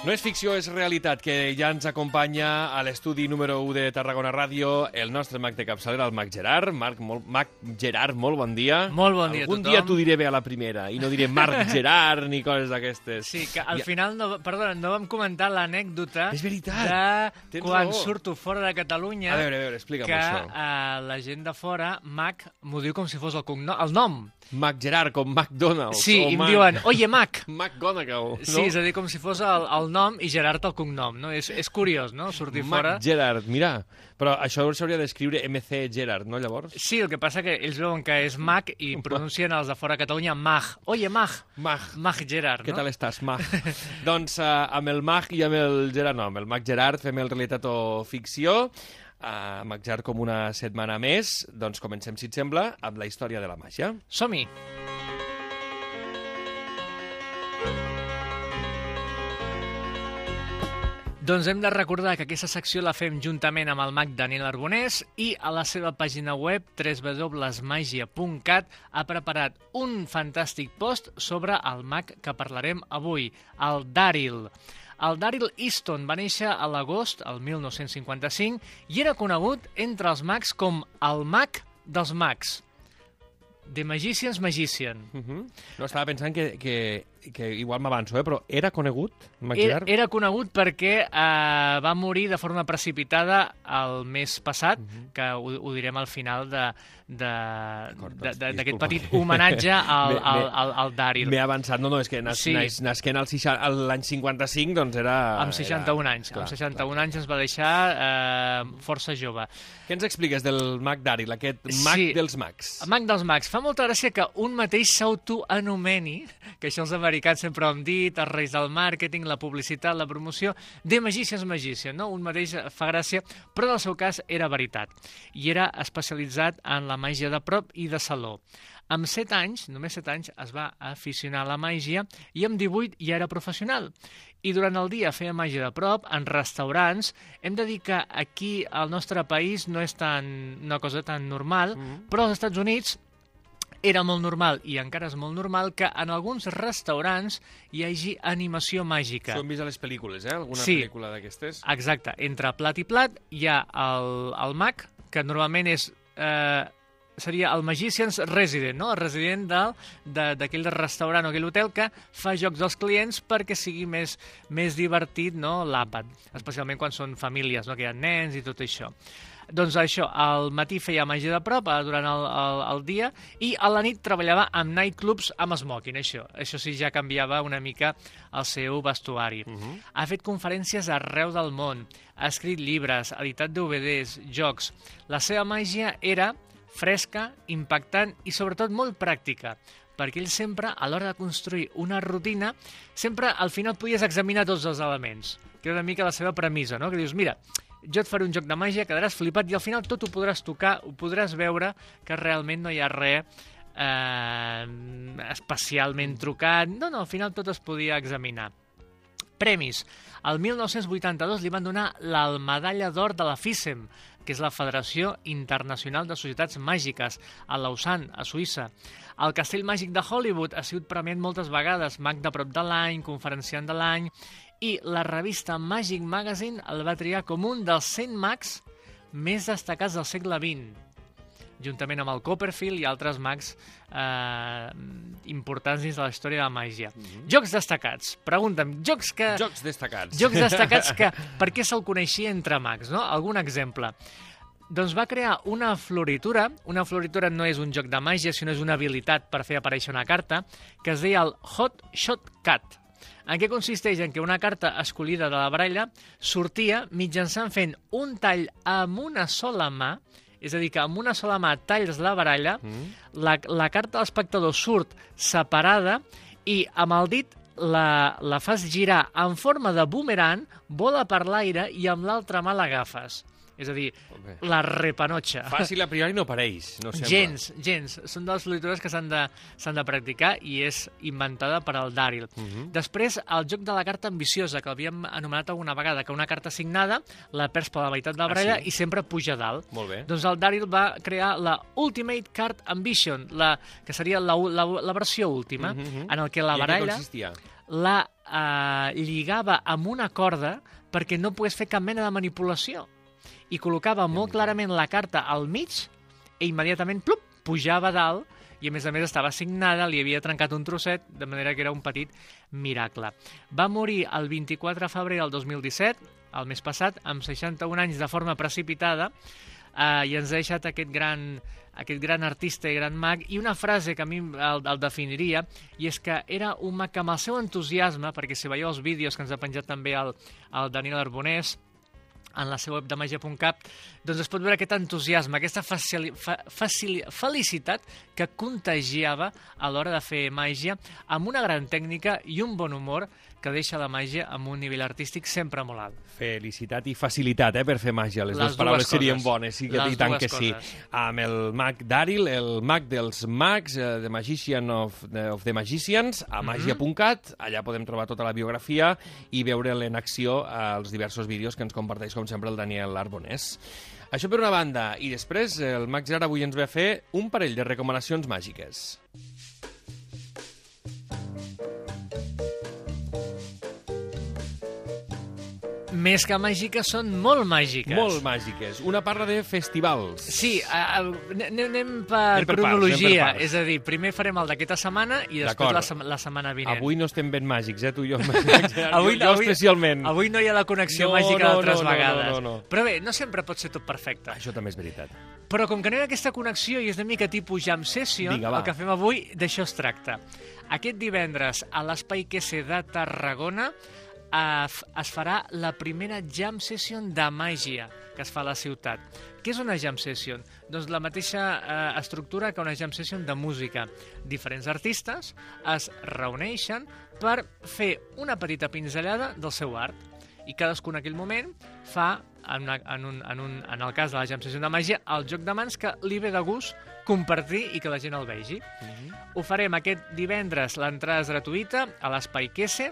No és ficció, és realitat, que ja ens acompanya a l'estudi número 1 de Tarragona Ràdio el nostre mag de capçalera, el Mag Gerard. Marc, molt, mag Gerard, molt bon dia. Molt bon dia a Algun tothom. dia t'ho diré bé a la primera i no diré Marc Gerard ni coses d'aquestes. Sí, que al Ja- final, no, perdona, no vam comentar l'anècdota És veritat, de tens quan raó. surto fora de Catalunya A veure, a veure, explica'm que això. uh, la gent de fora, Mac, m'ho diu com si fos el, cognom, el nom. Mac Gerard, com McDonald's. Sí, i em Mac... diuen, oye, Mac. McGonagall, no? Sí, és a dir, com si fos el, el nom i Gerard el cognom, no? És, és curiós, no?, sortir Mac fora. Gerard, mira. Però això s'hauria d'escriure MC Gerard, no, llavors? Sí, el que passa que ells veuen que és Mac i pronuncien els de fora de Catalunya Mag. Oye, Mag. Mag. Mag Gerard, Què no? tal estàs, Mag? doncs uh, amb el Mag i amb el Gerard, no, amb el Mag Gerard fem el realitat o ficció. Uh, Mag Gerard com una setmana més. Doncs comencem, si et sembla, amb la història de la màgia. Som-hi. Doncs hem de recordar que aquesta secció la fem juntament amb el mag Daniel Arbonés i a la seva pàgina web www.magia.cat ha preparat un fantàstic post sobre el mag que parlarem avui, el Daryl. El Daryl Easton va néixer a l'agost, el 1955, i era conegut entre els mags com el mag dels mags. The Magician's Magician. Uh -huh. No, estava pensant que, que, que igual m'avanço, eh? però era conegut, Era, era conegut perquè eh, va morir de forma precipitada el mes passat, Mhm. que ho, ho direm al final doncs, d'aquest petit homenatge al, al, al, al Daryl. M'he avançat, no, no, és que nas, Sí. nas, nasquent al 60 a l'any 55, doncs era... Amb 61 era... anys. amb 61 anys ens va deixar eh, força jove. Què ens expliques del mag Daryl, aquest mag Sí. dels mags? Mag dels mags. Fa molta gràcia que un mateix s'autoanomeni, que això els americans sempre ho hem dit, els reis del màrqueting, la publicitat, la promoció, de Magicians Magician, no? Un mateix fa gràcia, però en el seu cas era veritat. I era especialitzat en la màgia de prop i de saló. Amb 7 anys, només 7 anys, es va aficionar a la màgia i amb 18 ja era professional. I durant el dia feia màgia de prop, en restaurants. Hem de dir que aquí, al nostre país, no és tan, una cosa tan normal, Mhm. però als Estats Units era molt normal, i encara és molt normal, que en alguns restaurants hi hagi animació màgica. Això ho hem vist a les pel·lícules, eh? Alguna Sí. pel·lícula d'aquestes? Exacte. Entre plat i plat hi ha el, el mag, que normalment és... Eh, seria el Magician's Resident, no? el resident d'aquell restaurant o aquell hotel que fa jocs dels clients perquè sigui més, més divertit no? l'àpat, especialment quan són famílies, no? que hi ha nens i tot això. Doncs això, al matí feia màgia de prop eh, durant el, el, el dia i a la nit treballava amb nightclubs amb smoking, això. Això sí ja canviava una mica el seu vestuari. Uh -huh. Ha fet conferències arreu del món, ha escrit llibres, ha editat DVDs, jocs. La seva màgia era fresca, impactant i sobretot molt pràctica, perquè ell sempre, a l'hora de construir una rutina, sempre al final podies examinar tots els elements, que era una mica la seva premissa, no? que dius, mira, jo et faré un joc de màgia, quedaràs flipat i al final tot ho podràs tocar, ho podràs veure que realment no hi ha res eh, especialment trucat. No, no, al final tot es podia examinar. Premis. El 1982 li van donar la medalla d'or de la FISEM, que és la Federació Internacional de Societats Màgiques, a Lausanne, a Suïssa. El Castell Màgic de Hollywood ha sigut premiat moltes vegades, mag de prop de l'any, conferenciant de l'any, i la revista Magic Magazine el va triar com un dels 100 mags més destacats del segle XX juntament amb el Copperfield i altres mags eh, importants dins de la història de la màgia. Jocs destacats. Pregunta'm, jocs que... Jocs destacats. Jocs destacats que... Per què se'l coneixia entre mags, no? Algun exemple. Doncs va crear una floritura. Una floritura no és un joc de màgia, sinó és una habilitat per fer aparèixer una carta, que es deia el Hot Shot Cat. En què consisteix? En què una carta escollida de la baralla sortia mitjançant fent un tall amb una sola mà, és a dir, que amb una sola mà talls la baralla, Mm. la, la carta de l'espectador surt separada i amb el dit la, la fas girar en forma de boomerang, vola per l'aire i amb l'altra mà l'agafes. És a dir, la repanotxa. Fàcil a priori no pareix, no sembla. Gens, gens. Són de les que s'han de, de practicar i és inventada per al Daryl. Mhm. Després, el joc de la carta ambiciosa, que l'havíem anomenat alguna vegada, que una carta signada la perds per la meitat de la Ah, baralla sí? i sempre puja dalt. Molt bé. Doncs el Daryl va crear la Ultimate Card Ambition, la, que seria la, la, la versió última, Mhm, mhm. en el que la baralla la eh, lligava amb una corda perquè no pogués fer cap mena de manipulació. I col·locava molt clarament la carta al mig i immediatament, plup, pujava dalt i a més a més estava signada, li havia trencat un trosset, de manera que era un petit miracle. Va morir el 24 de febrer del 2017, el mes passat, amb 61 anys de forma precipitada, eh, i ens ha deixat aquest gran, aquest gran artista i gran mag, i una frase que a mi el, el definiria, i és que era un mag que amb el seu entusiasme, perquè si veieu els vídeos que ens ha penjat també el, el Daniel Arbonés, en la seva web de magia.cap, doncs es pot veure aquest entusiasme, aquesta facili, fa, facili, felicitat que contagiava a l'hora de fer màgia amb una gran tècnica i un bon humor que deixa la màgia amb un nivell artístic sempre molt alt. Felicitat i facilitat, eh, per fer màgia. Les, Les dues paraules dues serien coses. bones, sí que i tant que sí. coses. Amb el mag Daryl, el mag dels mags, eh, The Magician of, the- of the Magicians, a magia.cat. Allà podem trobar tota la biografia i veure'l en acció als diversos vídeos que ens comparteix, com sempre, el Daniel Arbonés. Això per una banda. I després, el mag Gerard avui ens ve a fer un parell de recomanacions màgiques. Més que màgiques, són molt màgiques. Molt màgiques. Una parla de festivals. Sí, a- anem, anem per, Anem per parts, cronologia. anem per parts. És a dir, primer farem el d'aquesta setmana i després la, la setmana vinent. Avui no estem ben màgics, eh, tu i jo. avui, jo, jo especialment. Avui no hi ha la connexió No, màgica no, d'altres no, no, vegades. no, no, no. Però bé, no sempre pot ser tot perfecte. Això també és veritat. Però com que no hi ha aquesta connexió i és una mica tipus jam session, Vinga, va. el que fem avui d'això es tracta. Aquest divendres a l'Espai QC de Tarragona es farà la primera jam session de màgia que es fa a la ciutat. Què és una jam session? Doncs la mateixa eh, estructura que una jam session de música. Diferents artistes es reuneixen per fer una petita pinzellada del seu art i cadascú en aquell moment fa, en, una, en, un, en, un, en el cas de la jam session de màgia, el joc de mans que li ve de gust compartir i que la gent el vegi. Ho farem aquest divendres, l'entrada és gratuïta a l'Espai Quese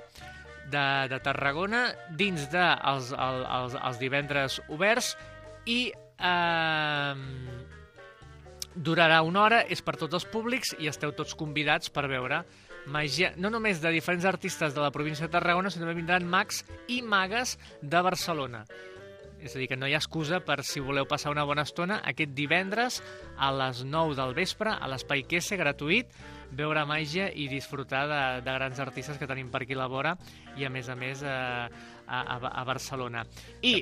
de, de Tarragona, dins de els, el, els, els divendres oberts i eh, durarà una hora, és per tots els públics i esteu tots convidats per veure màgia, no només de diferents artistes de la província de Tarragona, sinó que vindran mags i magues de Barcelona. És a dir, que no hi ha excusa per, si voleu passar una bona estona, aquest divendres a les 9 del vespre a l'Espai Quese, gratuït, veure màgia i disfrutar de, de grans artistes que tenim per aquí a la vora i, a més a més, a, a, a- a Barcelona. I,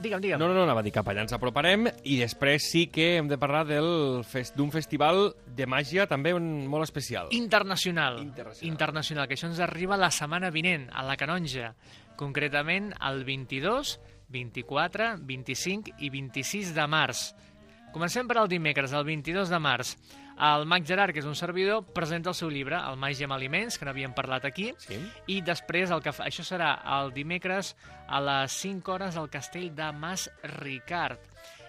digue'm, digue'm. No, no, no, anava a dir cap allà ens aproparem i després sí que hem de parlar d'un festival de màgia també un, molt especial. Internacional. Internacional. Internacional, que això ens arriba la setmana vinent, a la Canonja. Concretament, el 22, 24, 25 i 26 de març. Comencem per al dimecres, el 22 de març. El Mag Gerard, que és un servidor, presenta el seu llibre, El Màgia amb Aliments, que n'havíem parlat aquí, Sí? i després el que fa, això serà el dimecres a les 5 hores al castell de Mas Ricard.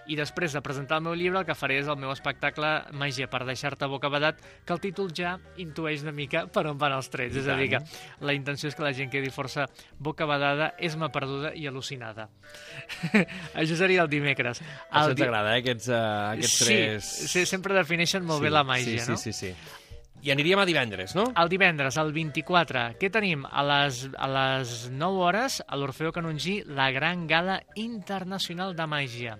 I després de presentar el meu llibre, el que faré és el meu espectacle Màgia per deixar-te bocabadat, que el títol ja intueix una mica per on van els trets. I és a dir, que tant. la intenció és que la gent quedi força bocabadada, esma perduda i al·lucinada. això seria el dimecres. Això El di- t'agrada, eh, aquests, uh, aquests tres... Sí, sí, sempre defineixen molt bé la màgia, sí, no? Sí, sí, sí. I aniríem a divendres, no? El divendres, el 24, què tenim? A les, a les 9 hores, a l'Orfeo Canongí, la gran gala internacional de màgia.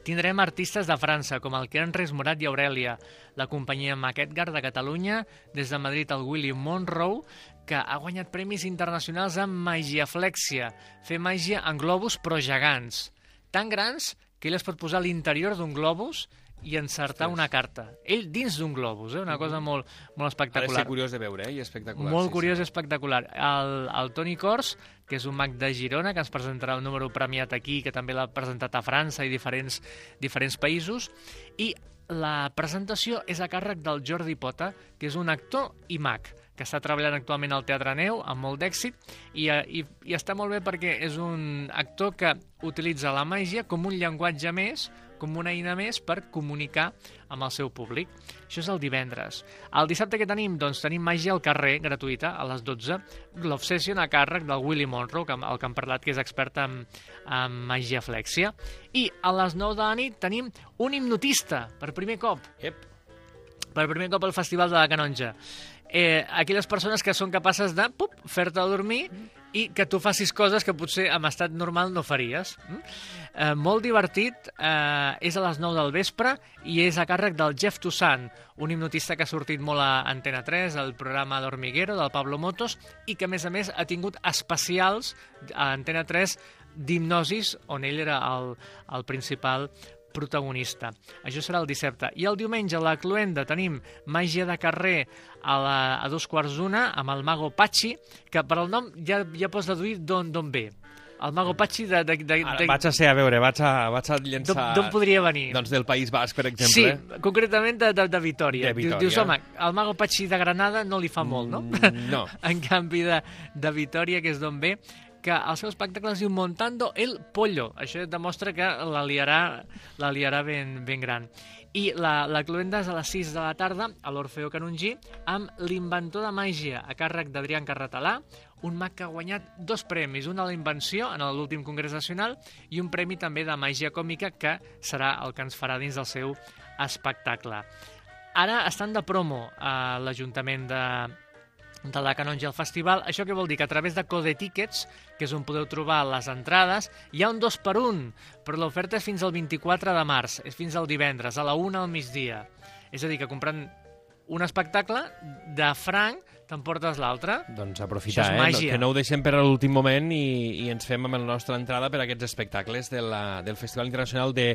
Tindrem artistes de França, com el Keren Reis Morat i Aurelia, la companyia Maquetgar de Catalunya, des de Madrid el Willy Monroe, que ha guanyat premis internacionals amb magiaflèxia, fer màgia en globus però gegants, tan grans que ell es pot posar a l'interior d'un globus i encertar Ostres. una carta. Ell dins d'un globus, eh? una cosa molt, molt Ha de espectacular. curiós de veure, eh? I espectacular. Molt sí, curiós sí. i espectacular. El, el Toni Cors, que és un mag de Girona, que ens presentarà el número premiat aquí, que també l'ha presentat a França i diferents, diferents països, i la presentació és a càrrec del Jordi Pota, que és un actor i mag, que està treballant actualment al Teatre Neu, amb molt d'èxit, i, eh, i, i està molt bé perquè és un actor que utilitza la màgia com un llenguatge més, com una eina més per comunicar amb el seu públic. Això és el divendres. El dissabte que tenim? Doncs tenim màgia al carrer, gratuïta, a les 12. L'Obsession a càrrec del Willy Monroe, que, el que hem parlat, que és expert en, en màgia flèxia. I a les 9 de la nit tenim un hipnotista, per primer cop. Ep. Per primer cop al Festival de la Canonja. Eh, aquelles persones que són capaces de fer-te dormir i que tu facis coses que potser en estat normal no faries. Mm? Eh, molt divertit, eh, és a les 9 del vespre i és a càrrec del Jeff Toussaint, un hipnotista que ha sortit molt a Antena 3, al programa d'Hormiguero, del Pablo Motos, i que a més a més ha tingut especials a Antena 3 d'hipnosis, on ell era el, el principal protagonista. Això serà el dissabte. I el diumenge a la Cluenda tenim Màgia de carrer a, la, a dos quarts d'una amb el Mago Pachi, que per al nom ja, ja pots deduir d'on ve. El Mago Pachi de... de, de, Ara, de... vaig a ser, a veure, vaig a, vaig a llençar... D'on podria venir? Doncs del País Basc, per exemple. Sí, concretament de, de, de Vitoria. De Vitòria. Dius, home, el Mago Pachi de Granada no li fa molt, no? Mm, no. en canvi de, de Vitoria, que és d'on ve, que el seu espectacle es diu Montando el Pollo. Això demostra que la liarà, la liarà ben, ben gran. I la, la cluenda és a les 6 de la tarda a l'Orfeo Canongí amb l'inventor de màgia a càrrec d'Adrián Carratalà, un mag que ha guanyat dos premis, un a la invenció en l'últim Congrés Nacional i un premi també de màgia còmica que serà el que ens farà dins del seu espectacle. Ara estan de promo a l'Ajuntament de, de la Canonja al festival. Això què vol dir? Que a través de Code Tickets, que és on podeu trobar les entrades, hi ha un dos per un, però l'oferta és fins al 24 de març, és fins al divendres, a la 1 al migdia. És a dir, que comprant un espectacle de franc t'emportes l'altre. Doncs aprofitar, eh? màgia. Que no ho deixem per a l'últim moment i, i ens fem amb la nostra entrada per a aquests espectacles de la, del Festival Internacional de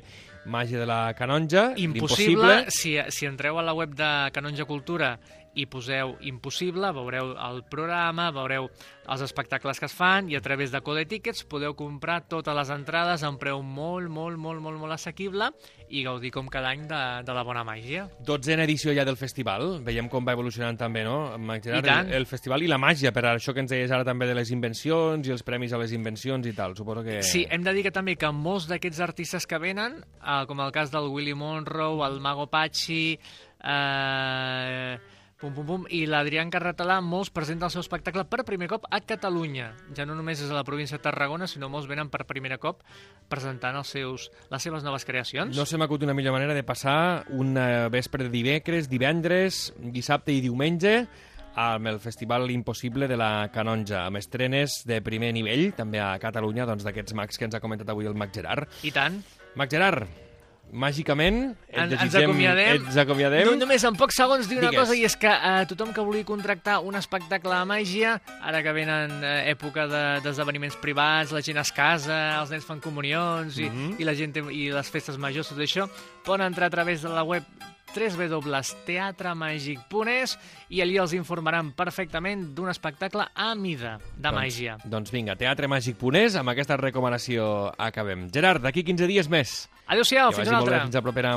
Màgia de la Canonja. Impossible, si, si entreu a la web de Canonja Cultura i poseu Impossible, veureu el programa, veureu els espectacles que es fan i a través de Code Tickets podeu comprar totes les entrades a un preu molt, molt, molt, molt, molt assequible i gaudir com cada any de, de la bona màgia. Dotzena edició ja del festival. Veiem com va evolucionant també, no? Gerard, I tant. el, el festival i la màgia, per això que ens deies ara també de les invencions i els premis a les invencions i tal. Suposo que... Sí, hem de dir que també que molts d'aquests artistes que venen, eh, com el cas del Willy Monroe, el Mago Pachi, eh, pum, pum, pum, i l'Adrián Carratalà, molts presenten el seu espectacle per primer cop a Catalunya. Ja no només és a la província de Tarragona, sinó molts venen per primer cop presentant els seus, les seves noves creacions. No se m'acut una millor manera de passar un vespre de dimecres, divendres, dissabte i diumenge amb el Festival Impossible de la Canonja, amb estrenes de primer nivell, també a Catalunya, doncs d'aquests mags que ens ha comentat avui el Mag Gerard. I tant. Mag Gerard, màgicament, et En- ens acomiadem. Ens acomiadem. No, només en pocs segons dir una Digues. cosa, i és que eh, tothom que vulgui contractar un espectacle de màgia, ara que venen eh, època de- d'esdeveniments privats, la gent es casa, els nens fan comunions, i, Mhm. i la gent té, i les festes majors, tot això, poden entrar a través de la web www.teatremàgic.es i allí els informaran perfectament d'un espectacle a mida de màgia. Doncs, doncs vinga, teatremàgic.es, amb aquesta recomanació acabem. Gerard, d'aquí 15 dies més. Adéu-siau, Que fins vagi una molt bé, altra. Fins a propera.